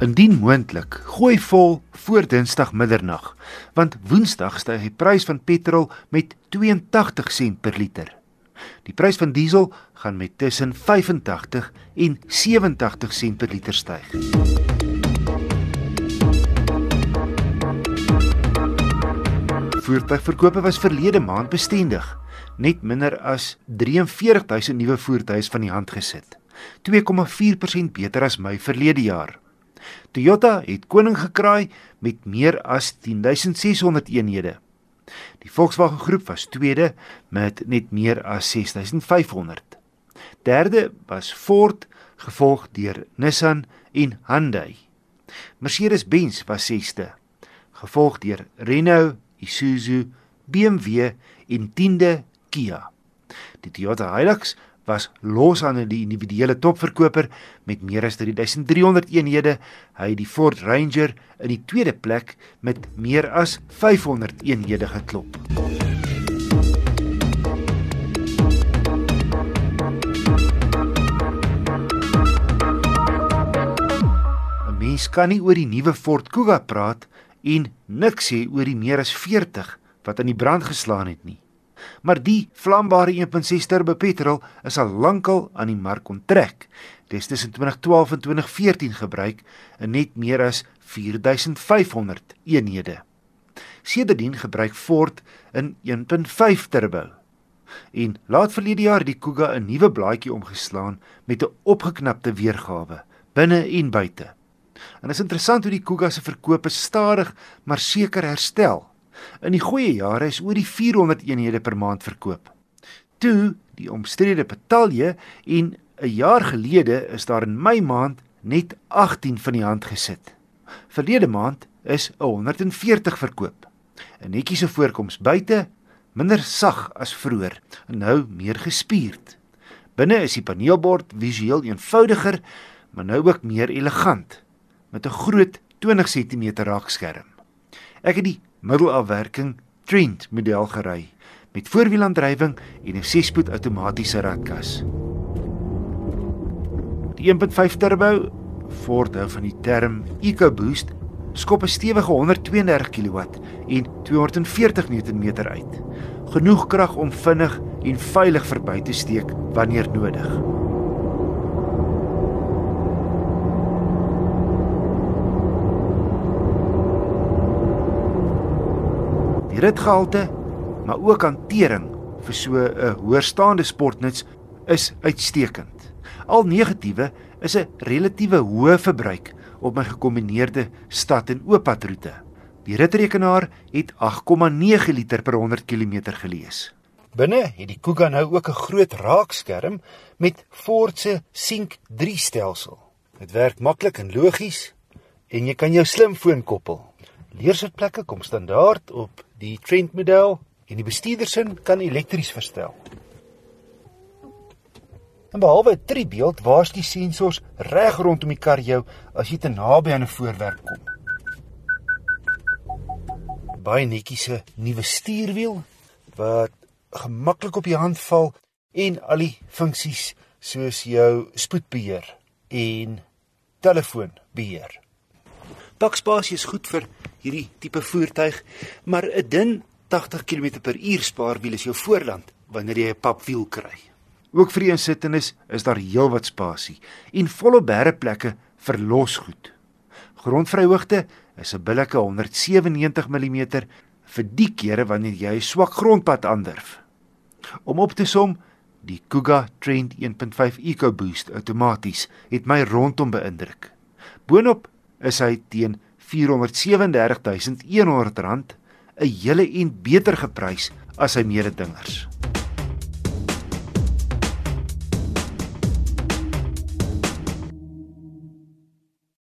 Indien moontlik, gooi vol voor Dinsdag middernag, want Woensdag styg die prys van petrol met 82 sent per liter. Die prys van diesel gaan met tussen 85 en 87 sent per liter styg. Voertuigverkope was verlede maand bestendig, net minder as 43000 nuwe voertuie van die hand gesit. 2,4% beter as Mei verlede jaar. Toyota het koning gekraai met meer as 10600 eenhede. Die Volkswagen groep was tweede met net meer as 6500. Derde was Ford, gevolg deur Nissan en Hyundai. Mercedes-Benz was sesde, gevolg deur Renault, Isuzu, BMW en 10de Kia. Die Toyota Hilux was los aan die individuele topverkoper met meer as 3300 eenhede. Hy het die Ford Ranger in die tweede plek met meer as 500 eenhede geklop. Mens kan nie oor die nuwe Ford Kuga praat en niks sê oor die meer as 40 wat aan die brand geslaan het nie maar die vlambare 1.6 turbo petrol is al lankal aan die mark onttrek. Dit is tussen 2012 en 2014 gebruik in net meer as 4500 eenhede. Sedertdien gebruik Ford in 1.5 turbo. En laat verlede jaar die Kuga 'n nuwe blaadjie omgeslaan met 'n opgeknapte weergawe binne en buite. En dit is interessant hoe die Kuga se verkope stadig maar seker herstel. In die goeie jare is oor die 400 eenhede per maand verkoop. Toe die omstrede betalje en 'n jaar gelede is daar in Mei maand net 18 van die hand gesit. Verlede maand is 140 verkoop. 'n Netjiese voorkoms buite, minder sag as vroeër en nou meer gespierd. Binne is die paneelbord visueel eenvoudiger, maar nou ook meer elegant met 'n groot 20 cm raakskerm. Ek het die middelafwerking Trent model gery met voorwielaandrywing en 'n 6-spoed outomatiese ratkas. Die 1.5 turbo Ford hou van die term EcoBoost skop 'n stewige 132 kW en 240 Nm uit. Genoeg krag om vinnig en veilig verby te steek wanneer nodig. Ritgehalte, maar ook hantering vir so 'n hoërstaande sportnuts is uitstekend. Al negatiewe is 'n relatiewe hoë verbruik op my gekombineerde stad en ooppadroete. Die ritrekenaar het 8,9 liter per 100 km gelees. Binne het die Kuga nou ook 'n groot raakskerm met Ford se Sync 3 stelsel. Dit werk maklik en logies en jy kan jou slimfoon koppel. Leersitplekke kom standaard op die Trent model en die bestuurdersin kan elektries verstel. En behalwe 'n tribeeld waarsku sensors reg rondom die kar jou as jy te naby aan 'n voorwerp kom. Baie netjiese nuwe stuurwiel wat gemaklik op die hand val en al die funksies soos jou spoedbeheer en telefoonbeheer. Bakspasie is goed vir hierdie tipe voertuig, maar 'n dun 80 km/h spaarwiel is jou voorland wanneer jy 'n papwiel kry. Ook vir insittenis is daar heelwat spasie en volle berreplekke vir losgoed. Grondvryhoogte is 'n billike 197 mm vir die kere wanneer jy 'n swak grondpad aandurf. Om op te som, die Kuga Trend 1.5 EcoBoost outomaties het my rondom beïndruk. Boonop is hy teen R437100 'n hele en beter geprys as sy mededingers.